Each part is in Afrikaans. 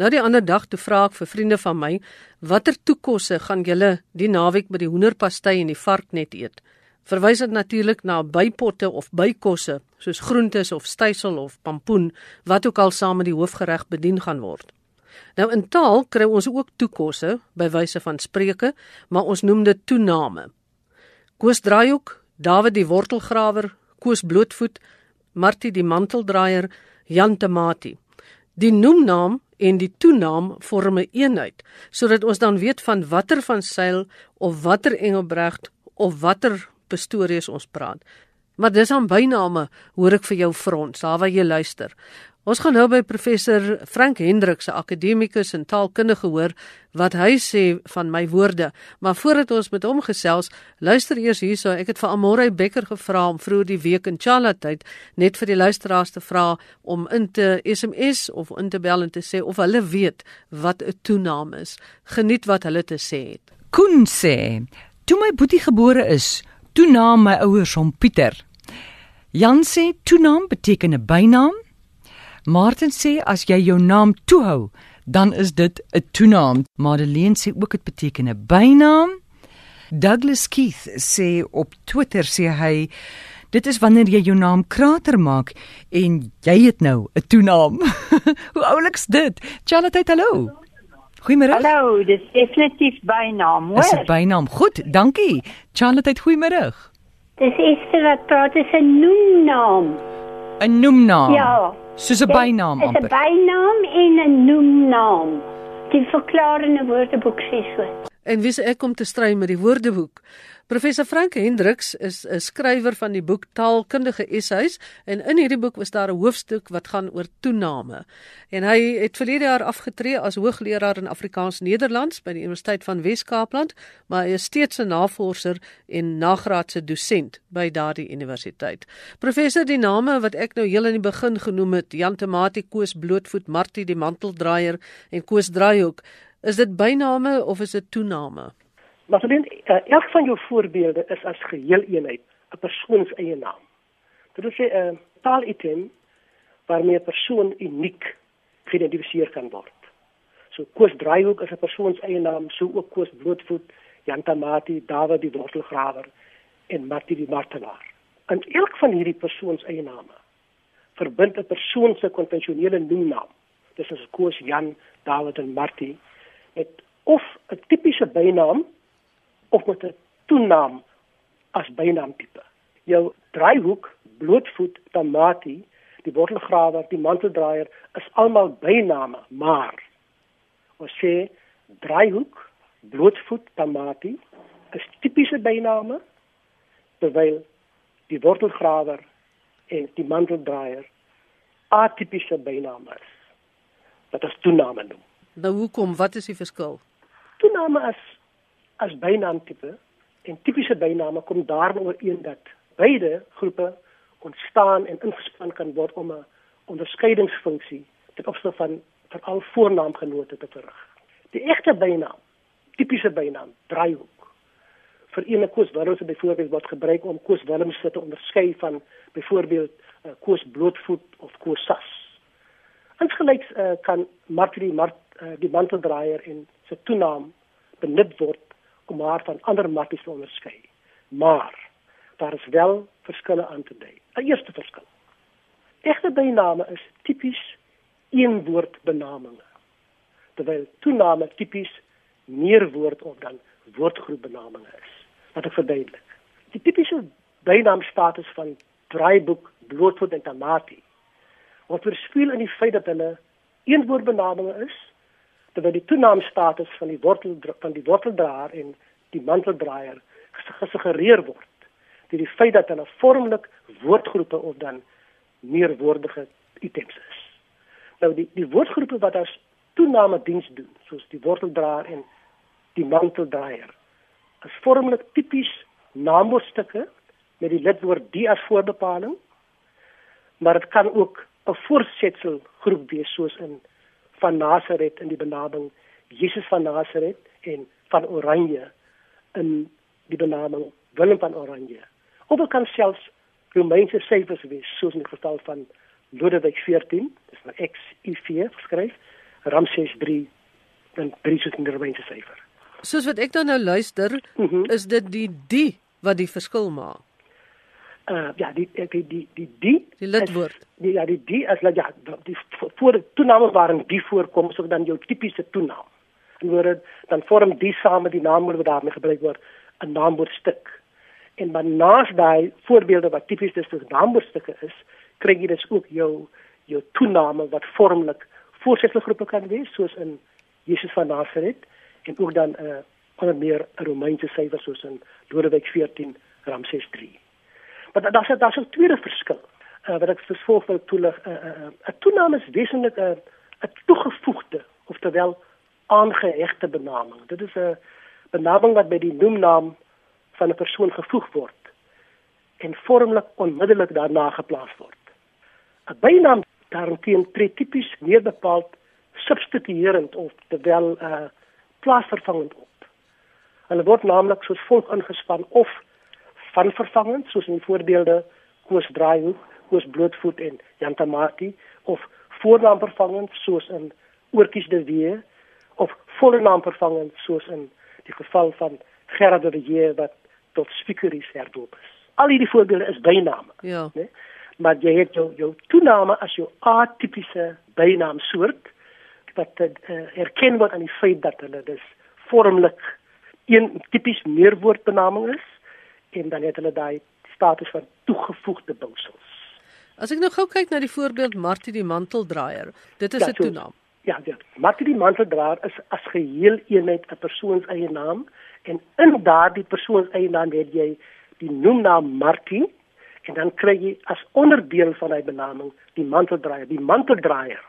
Nou die ander dag toe vra ek vir vriende van my, watter toekosse gaan julle die naweek by die hoenderpastei en die varknet eet? Verwys dit natuurlik na bypotte of bykosse soos groentes of stysel of pampoen wat ook al saam met die hoofgereg bedien gaan word. Nou in taal kry ons ook toekosse by wyse van spreuke, maar ons noem dit toename. Koos Draaihoek, Dawid die wortelgrawer, Koos Blootvoet, Martie die manteldraier, Jan Temati. Die noemnaam en die toenaam vorm 'n eenheid sodat ons dan weet van watter van Seil of watter Engelbregt of watter Pastorius ons praat. Maar dis aan byname hoor ek vir jou frons, daar waar jy luister. Ons gaan nou by professor Frank Hendriks, 'n akademikus en taalkundige hoor wat hy sê van my woorde. Maar voordat ons met hom gesels, luister eers hierso. Ek het vir Amore Becker gevra om vroeër die week in Chala tyd net vir die luisteraars te vra om in te SMS of in te bel en te sê of hulle weet wat 'n toenaam is. Geniet wat hulle te sê het. Koen sê: "Toe my boetie gebore is, toenaam my ouers hom Pieter." Jan sê: "Toenaam beteken 'n bynaam." Martin sê as jy jou naam toehou, dan is dit 'n toenaam. Madeleine sê ook dit beteken 'n bynaam. Douglas Keith sê op Twitter sê hy dit is wanneer jy jou naam krater maak en jy het nou 'n toenaam. Hoe ouliks dit? Charlotte, hallo. Goeiemôre. Hallo, dis definitief bynaam, hoor. Dis 'n bynaam. Goed, dankie. Charlotte, goeiemôre. Dis Esther wat praat, dis 'n noemnaam. 'n Noemnaam. Ja. Soos 'n bynaam Dis 'n amper. bynaam en 'n noemnaam. Die verklarende woordeboek sê so. En wie se ek kom te stry met die woordeboek? Professor Frank Hendriks is 'n skrywer van die boek Taalkundige Essays en in hierdie boek was daar 'n hoofstuk wat gaan oor toename. En hy het verlede jaar afgetree as hoogleraar in Afrikaans-Nederlands by die Universiteit van Wes-Kaapland, maar hy is steeds 'n navorser en nagraadse dosent by daardie universiteit. Professor, die name wat ek nou heel in die begin genoem het, Jan Temati, Koos Blootvoet, Martie die manteldraier en Koos Draaihoek, is dit byname of is dit toename? Maar dan uh, elk van jou voorbeelde is as geheel eenheid 'n persoon se eie naam. Dit is 'n uh, taalitem waarmee 'n persoon uniek geïdentifiseer kan word. So Koos Draaihoek is 'n persoon se eie naam, so ook Koos Blootvoet, Jan Tamati, Dawid die wortelgrawer en Martie die martelaar. En elk van hierdie persoon se eie name verbind 'n persoon se konvensionele noemnaam. Dis as Koos, Jan, Dawid en Martie met of 'n tipiese bynaam of met 'n toenaam as bynaamtipe. Jou draaihoek, blootvoet, tamatie, die wortelgrawer, die manteldraier is almal byname, maar ons sê draaihoek, blootvoet, tamatie is tipiese byname terwyl die wortelgrawer en die manteldraier atipiese byname is. Wat as toename noem. Nou hoekom? Wat is die verskil? Toename as as bynaamtipe en tipiese byname kom daarin ooreen dat beide groepe ontstaan en ingespan kan word om 'n onderskeidingsfunksie ten opsigte van veral voornaamgenote te verrig. Die egte bynaam, tipiese bynaam, draaihoek vir ene Koos Willems byvoorbeeld word gebruik om Koos Willems te onderskei van byvoorbeeld uh, Koos Blootvoet of Koos Sas. Insgelyks uh, kan Martie Mart uh, die manteldraier en sy toenaam benut word om haar van ander matties te onderskei. Maar daar is wel verskille aan te dui. 'n Eerste verskil. Egte byname is tipies eenwoordbenamings. Terwyl toename tipies meerwoord of dan woordgroepbenamings is. Wat ek verduidelik. Die tipiese bynaamstatus van draaiboek, blootvoet en tamatie word verspeel in die feit dat hulle eenwoordbenamings is terwyl die toenaamstatus van die wortel van die worteldraer en die manteldraier gesuggereer word deur die feit dat hulle vormlik woordgroepe of dan meerwoordige items is. Nou die die woordgroepe wat as toename diens doen, soos die worteldraer en die manteldraier, is vormlik tipies naamwoordstukke met die lidwoord die as voorbepaling, maar dit kan ook 'n voorsetsel groep wees soos in van Nasaret in die benaming Jesus van Nasaret en van Oranje in die benaming Willem van Oranje. Of dit kan selfs Romeinse syfers wees soos in die geval van Lodewijk 14, dis nou XI4 geskryf Ramses 3 dan 3 soos in die Romeinse syfer. Soos wat ek dan nou luister, mm -hmm. is dit die die wat die verskil maak. Uh ja, die die die die die die lidwoord. Is, die ja, die die as ja, die voor toename waarin die voorkom, so dan jou tipiese toename. En word dan vorm die saam met die naamwoord wat daarmee gebruik word 'n naamwoordstuk. En maar naas daai voorbeelde wat tipies dis vir naamwoordstukke is, kry jy dus ook jou jou toename wat vormlik voorsettelgroepe kan wees soos in Jesus van Nazareth en ook dan 'n uh, onder meer 'n Romeinse syfer soos in Lodewijk 14 Ramses 3. Maar daar's daar's 'n tweede verskil uh, wat ek vervolg wil toelig. 'n uh, uh, uh, toename is wesentlik 'n 'n toegevoegde of terwyl aangehegte benaming. Dit is 'n benaming wat by die noemnaam van 'n persoon gevoeg word en vormlik onmiddellik daarna geplaas word. 'n Bynaam daarteen tree tipies meer bepaald substituerend of terwyl 'n uh, plaasvervangend op. Hulle word naamlik soos volg ingespan of van vervangend soos in voorbeelde Koos Draaihoek, Koos Blootvoet en Jan Tamati of voornaam vervangend soos in Oortjies de Wee of volle naam vervangend soos in die geval van Gerard de Wee wat tot Spikeries herdoop is. Al hierdie voorbeelde is byname. Ja. Né? Maar jy het jou jou toename as jou atipiese bynaamsoort wat uh, erken word aan die feit dat hulle dus vormlik een tipies meerwoordbenaming is en dan het hulle daai status van toegevoegde bousels. As ek nou gou kyk na die voorbeeld Martie die manteldraier, dit is 'n ja, toenaam. Ja, ja. Martie die manteldraier is as geheel eenheid 'n persoon se eie naam en in daardie persoon se eie naam het jy die noemnaam Martie en dan kry jy as onderdeel van hy benaming die manteldraier, die manteldraier.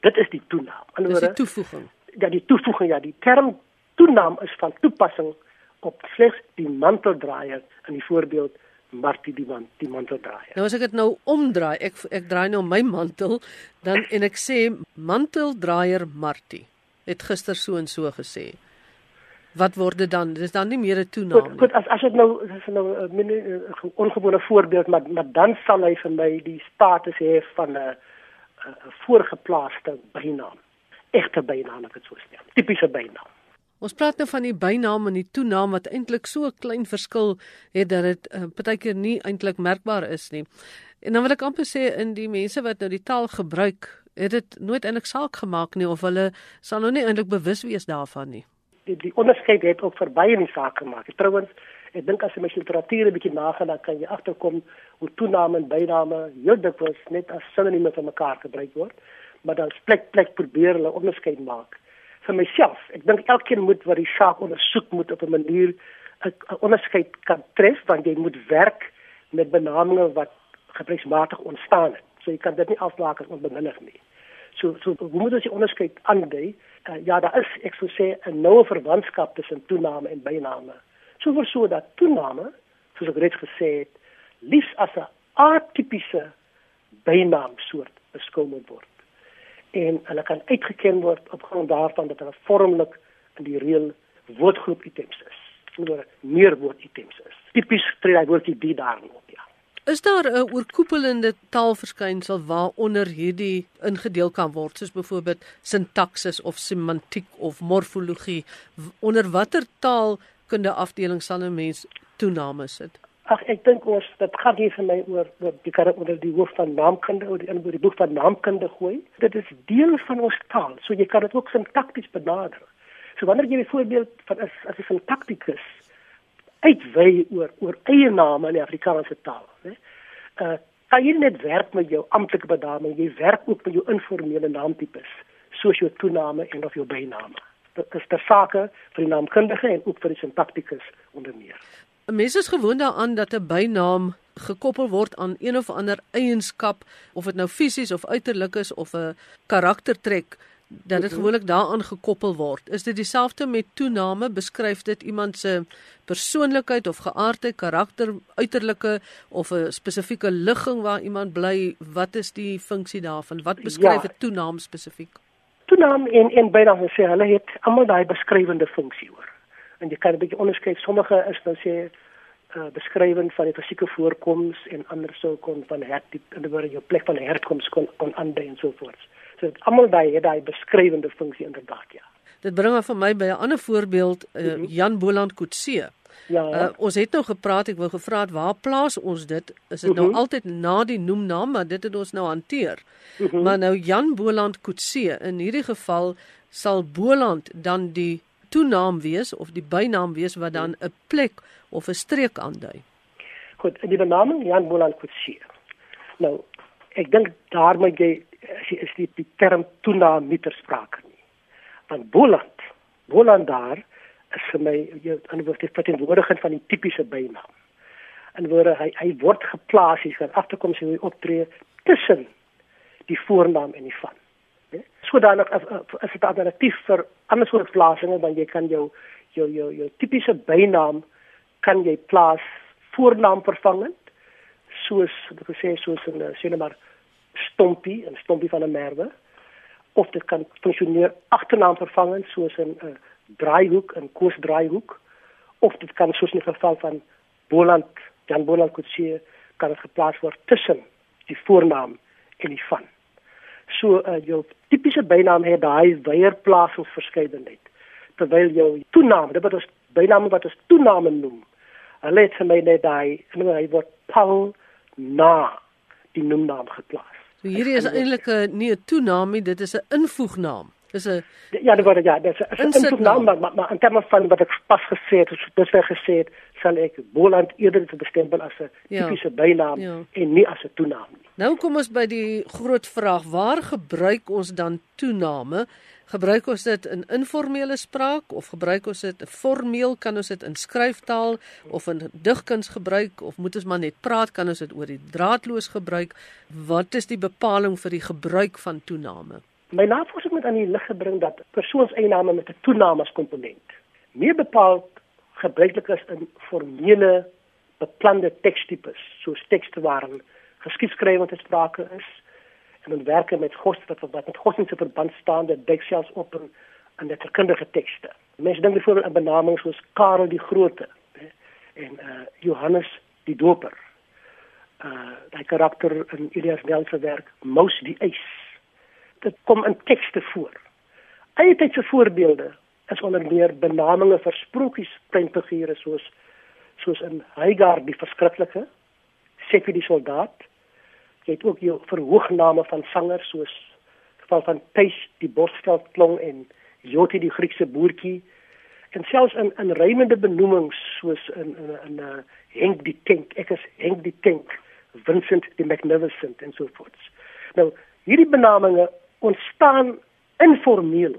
Dit is die toenaam. Anders die toevoeging. Ja, die toevoeging ja, die term toenaam is van toepassing op slegs die manteldraier in die voorbeeld Martie die man die manteldraier. Nou as ek dit nou omdraai, ek ek draai nou my mantel dan en ek sê manteldraier Martie het gister so en so gesê. Wat word dit dan? Dis dan nie meer 'n toenaam nie. Goed, as as dit nou is nou 'n ongewone voorbeeld, maar maar dan sal hy vir my die status hê van 'n 'n voorgeplaaste bynaam. Egte bynaam, ek het so stel. Tipiese bynaam. Ons praat nou van die bynaam en die toenaam wat eintlik so 'n klein verskil het dat dit uh, partykeer nie eintlik merkbaar is nie. En dan wil ek amper sê in die mense wat nou die taal gebruik, het dit nooit eintlik saak gemaak nie of hulle sal nou nie eintlik bewus wees daarvan nie. Die die onderskeid het ook verby in die saak gemaak. Trouwens, ek dink as jy met literatuur 'n bietjie nagaan, kan jy agterkom hoe toename en byname heel dikwels net as sinonieme vir mekaar gebruik word, maar dan plek plek probeer hulle onderskeid maak vir myself. Ek dink elkeen moet wat die saak ondersoek moet op 'n manier 'n onderskeid kan tref want jy moet werk met benamings wat gebruiksmatig ontstaan het. So jy kan dit nie aflaak as onbenullig nie. So so hoe moet ons die onderskeid aandui? Uh, ja, daar is ek sou sê 'n noue verwantskap tussen toename en byname. So vir so dat toename, soos ek reeds gesê het, liefs as 'n atipiese bynaam soort beskou moet word en hulle kan uitgeken word op grond daarvan dat hulle vormlik in die reël woordgroep items is. Onder meer woord items is. Tipies tree hy woordjie die daarop, ja. Is daar 'n oorkoepelende taalverskynsel waaronder hierdie ingedeel kan word, soos byvoorbeeld sintaksis of semantiek of morfologie? Onder watter taalkunde afdeling sal 'n mens toename sit? Ag ek dink ons dit gaan hier vir my oor oor die kar oor die hoof van naamkunde oor die in die boek van naamkunde gooi. Dit is deel van ons taal, so jy kan dit ook sintakties benader. So wanneer jy byvoorbeeld van as as 'n sintaktikus uitwy oor oor eie name in die Afrikaanse taal, né? Uh kan jy net werk met jou amptelike benaming, jy werk ook met jou informele naamtipes, soos jou toename en of jou byname. Dit is ter sake vir die naamkundige en ook vir die sintaktikus onder meer. Mense is gewoond daaraan dat 'n bynaam gekoppel word aan een of ander eienskap of dit nou fisies of uiterlik is of 'n karaktertrek dat dit mhm. gewoonlik daaraan gekoppel word. Is dit dieselfde met toename? Beskryf dit iemand se persoonlikheid of geaardheid, karakter, uiterlike of 'n spesifieke ligging waar iemand bly? Wat is die funksie daarvan? Wat beskryf 'n ja. toenaam spesifiek? Toenaam en en bynaam sê hulle het almal daai beskrywende funksie hoor en jy kan 'n bietjie onderskei. Sommige is nou sê uh, beskrywing van die fisieke voorkoms en ander sou kon van hertip in die word jou plek van herkoms kon kon aandui en so voort. So almal daai het daai beskrywende funksie inderdaad ja. Dit bring my vir my by 'n ander voorbeeld uh, mm -hmm. Jan Boland Kutse. Ja. Uh, ons het nou gepraat, ek wou gevra het waar plaas ons dit? Is dit mm -hmm. nou Mhm. altyd na die noemnaam, maar dit het ons nou hanteer. Mm. -hmm. Maar nou Jan Boland Kutse, in hierdie geval sal Boland dan die toenaam wees of die bynaam wees wat dan 'n plek of 'n streek aandui. Goed, die benaming Jan Boland Kutse. Nou, ek dink daarmee jy is, is die, die term toenaam nie ter sprake nie. Want Boland, Boland daar is vir my jy anders die verteenwoordiging van die tipiese bynaam. In woorde hy hy word geplaas hier van agterkom sy optree tussen die voornaam en die van. Sodanig as as dit alternatief vir ander soort plasings dan jy kan jou jou jou jou tipiese bynaam kan jy plaas voornaam vervangend soos wat gesê soos 'n sê net maar stompie, 'n stompie van 'n merwe of dit kan funksioneer agternaam vervangend soos 'n 'n draaihoek, 'n koers draaihoek of dit kan soos in die geval van Boland, Jan Boland Kutse kan geplaas word tussen die voornaam en die van. So uh, jou tipiese bynaam het daai weierplasingsverskeidenheid. Terwyl jou toename, dit wat ons byname wat ons toename noem, hulle het vir my net daai, hy word Paul na die noemnaam geplaas. So hierdie is eintlik 'n nie 'n toenaam nie, dit is 'n invoegnaam. Dis 'n Ja, dit word ja, dit is 'n invoegnaam, naam. maar, maar in terme van wat ek pas gesê het, dis weer gesê het, sal ek Boland eerder te bestempel as 'n Ja. tipiese bynaam Ja. en nie as 'n toenaam nie. Nou kom ons by die groot vraag, waar gebruik ons dan toename? Gebruik ons dit in informele spraak of gebruik ons dit formeel? Kan ons dit in skryftaal of in digkuns gebruik of moet ons maar net praat? Kan ons dit oor die draadloos gebruik? Wat is die bepaling vir die gebruik van toename? My navorsing het aan die lig gebring dat persoonseiename met 'n toename as komponent meer bepaald gebruiklik is in formele beplande tekstipes, soos tekste waarin geskiedskrywing te sprake is en in werke met God wat wat met godsdienste verband staan, dit dek selfs op in in letterkundige tekste. Mense dink byvoorbeeld aan benamings soos Karel die Grote hè, en uh Johannes die Doper. Uh daai karakter in Elias Nel se werk Mous die ys dit kom in tekste voor. Eie tydse voorbeelde is onder meer benamings vir sprokies prentfigure soos soos in Hagar die verskriklike, Sephi die soldaat. Jy het ook jou verhoogname van sangers soos geval van Thys die borsveldklong en Joti die Griekse boertjie en selfs in in rymende benoemings soos in in, in uh, Henk die Tank, ek is Henk die Tank, Vincent die Magnificent en so voort. Nou hierdie benamings ontstaan informeel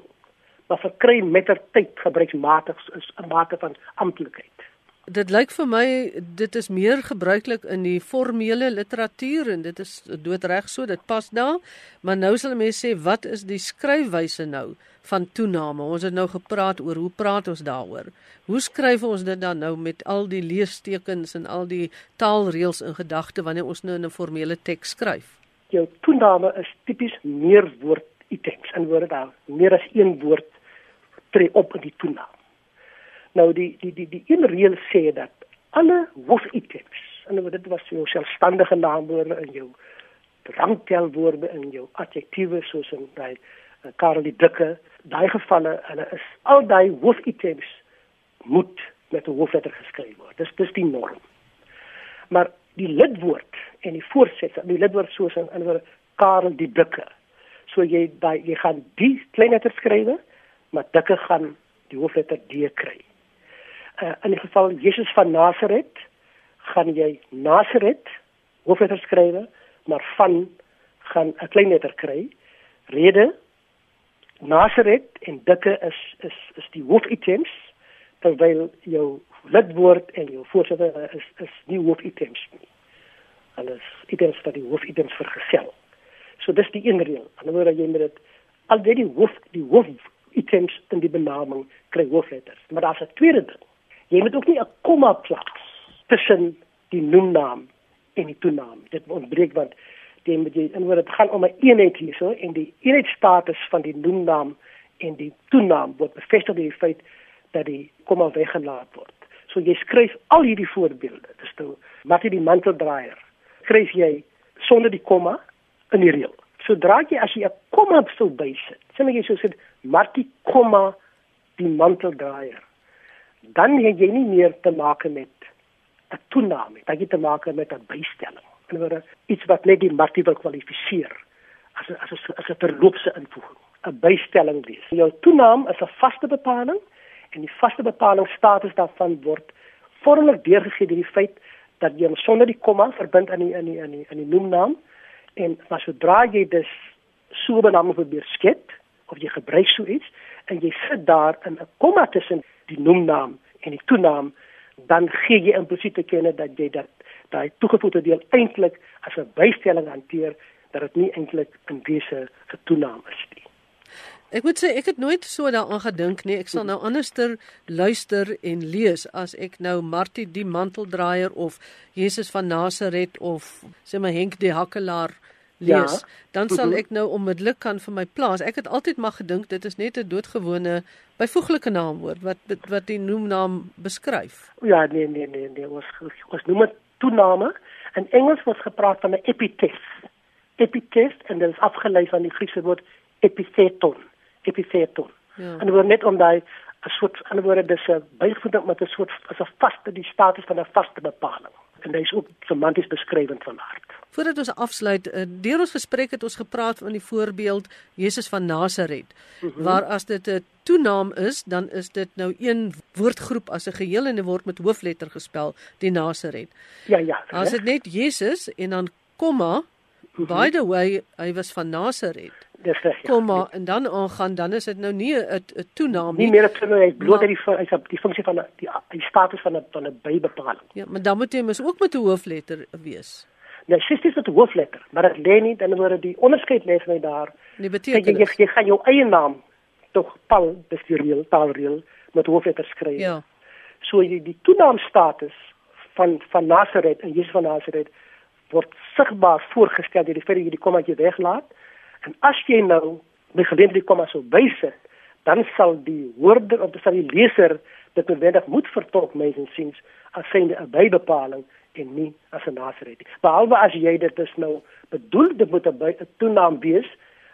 maar verkry mettertyd gebruiksmatig is 'n mate van amptelikheid. Dit lyk vir my dit is meer gebruiklik in die formele literatuur en dit is doodreg so, dit pas daar. Maar nou sal mense sê wat is die skryfwyse nou van toename? Ons het nou gepraat oor hoe praat ons daaroor? Hoe skryf ons dit dan nou met al die leestekens en al die taalreëls in gedagte wanneer ons nou in 'n formele teks skryf? Jou toename is tipies meerwoord items in woorde daar. Meer as een woord tree op in die toenaam. Nou die die die die een reël sê dat alle hoofitems, en dit was jou selfstandige naamwoorde in jou rangtelwoorde in jou adjektiewe soos in daai uh, Karel die Dikke, daai gevalle hulle is al daai hoofitems moet met 'n hoofletter geskryf word. Dis dis die norm. Maar die lidwoord en die voorsetsel, die lidwoord soos in ander Karel die Dikke. So jy daai jy gaan die klein letter skryf, maar Dikke gaan die hoofletter D kry. Uh, in die geval Jesus van Nasaret gaan jy Nasaret hoofletter skryf, maar van gaan 'n klein letter kry. Rede Nasaret en Dikke is is is die hoofitems terwyl jou lidwoord en jou voorsitter is is nie hoofitems nie. Alles items wat die hoofitems vergesel. So dis die een reël. Anderswoorde jy moet dit al die hoof die hoofitems in die benaming kry hoofletters. Maar daar's 'n tweede ding. Jy moet ook nie 'n komma plaas tussen die noemnaam en die toenaam. Dit ontbreek want die moet jy in woorde dit gaan om 'n eenheid hierso en die eenheidstatus van die noemnaam en die toenaam word bevestig deur die feit dat die komma weggelaat word. So jy skryf al hierdie voorbeelde. Dis nou Mattie die manteldraaier. Skryf jy sonder die komma in die reël. Sodra jy as jy 'n komma sou bysit, sê jy so sê Martie komma die manteldraaier. Dan het jy nie meer te maak met 'n toename, dit het te maak met 'n bystelling. In 'n woorde iets wat net die Martie wil kwalifiseer as a, as 'n as 'n verloopse invoeging, 'n bystelling wees. Jou toename is 'n vaste bepaling en die vaste bepaling status daarvan word vormlik deurgegee deur die feit dat jy hom sonder die komma verbind aan die in die in die in die noemnaam en maar sodra jy dus so bename probeer skep of jy gebruik so iets en jy sit daar in 'n komma tussen die noemnaam en die toenaam dan gee jy implisiet te kenne dat jy dat daai toegevoegde deel eintlik as 'n bystelling hanteer dat dit nie eintlik 'n wese getoenaam is nie. Ek moet sê ek het nooit so daaraan gedink nie. Ek sal nou anderster luister en lees as ek nou Martie die manteldraaier of Jesus van Nasaret of sê my Henk die hakkelaar lees, ja. dan sal mhm. ek nou onmiddellik kan vir my plaas. Ek het altyd maar gedink dit is net 'n doodgewone byvoeglike naamwoord wat wat die noemnaam beskryf. Ja, nee nee nee, nee, ons ons noem dit toename. In Engels word gepraat van 'n epithet. Epithet en dit is afgelei van die Griekse woord epitheton. Epitheton. Ja. En dit word net om daai 'n soort ander woorde dis 'n bygevoegde met 'n soort as 'n vaste die status van 'n vaste bepaling. En is ook semanties beskrywend van aard. Voordat ons afsluit, uh, deur ons gesprek het ons gepraat van die voorbeeld Jesus van Nasaret, mm -hmm. waar as dit 'n toenaam is, dan is dit nou een woordgroep as 'n geheel en dit word met hoofletter gespel, die Nasaret. Ja, ja. As dit net Jesus en dan komma, mm -hmm. by the way, hy was van Nasaret. Dis reg. Ja. Komma en dan aangaan, dan is dit nou nie 'n toenaam nie. Nie meer 'n toenaam, hy bloot dat die hy sê die funksie van die die status van 'n van 'n bybepaling. Ja, maar dan moet jy mos ook met 'n hoofletter wees. Nou sisters met 'n hoofletter, maar dit lê nie dan word die onderskeid lê vir my daar. Nee, beteken jy, jy, jy gaan jou eie naam tog taal bestuureel, taalreel met hoofletter skryf. Ja. So die die toenaamstatus van van Nasaret en Jesus van Nasaret word sigbaar voorgestel deur die feit dat jy die kommaatjie weglaat. En as jy nou by geleentheid die komma sou bysit, dan sal die hoorder of die leser dit noodwendig moet vertolk mens en siens as synde 'n bybepaling en nie as 'n naserit. Behalwe as jy dit is nou bedoel dit moet 'n toenaam wees,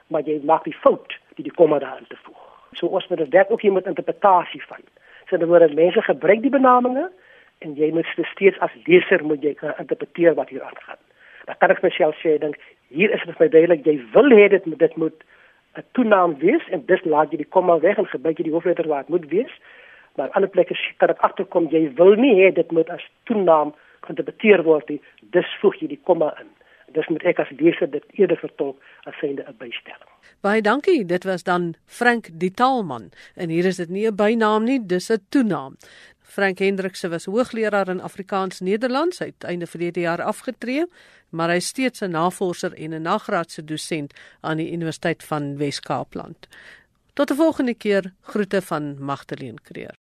maar jy maak die fout die die komma daar te voeg. So ons moet dit ook hier met interpretasie van. So dan word mense gebruik die benamings en jy moet steeds as leser moet jy interpreteer wat hier aangaan. Dan kan ek myself sê ek dink hier is dit my duidelik jy wil hê dit dit moet 'n toenaam wees en dis laat jy die komma weg en gebruik jy die hoofletter waar dit moet wees. Maar ander plekke kan dit agterkom jy wil nie hê dit moet as toenaam geïnterpreteer word nie, dis voeg jy die komma in. Dis moet ek as leser dit eerder vertolk as synde 'n bystelling. Baie dankie. Dit was dan Frank die taalman en hier is dit nie 'n bynaam nie, dis 'n toenaam. Frank Hendrikse was hoogleraar in Afrikaans Nederlands uit einde verlede jaar afgetree, maar hy is steeds 'n navorser en 'n nagraadse dosent aan die Universiteit van Wes-Kaapland. Tot 'n volgende keer, groete van Magdalene Creer.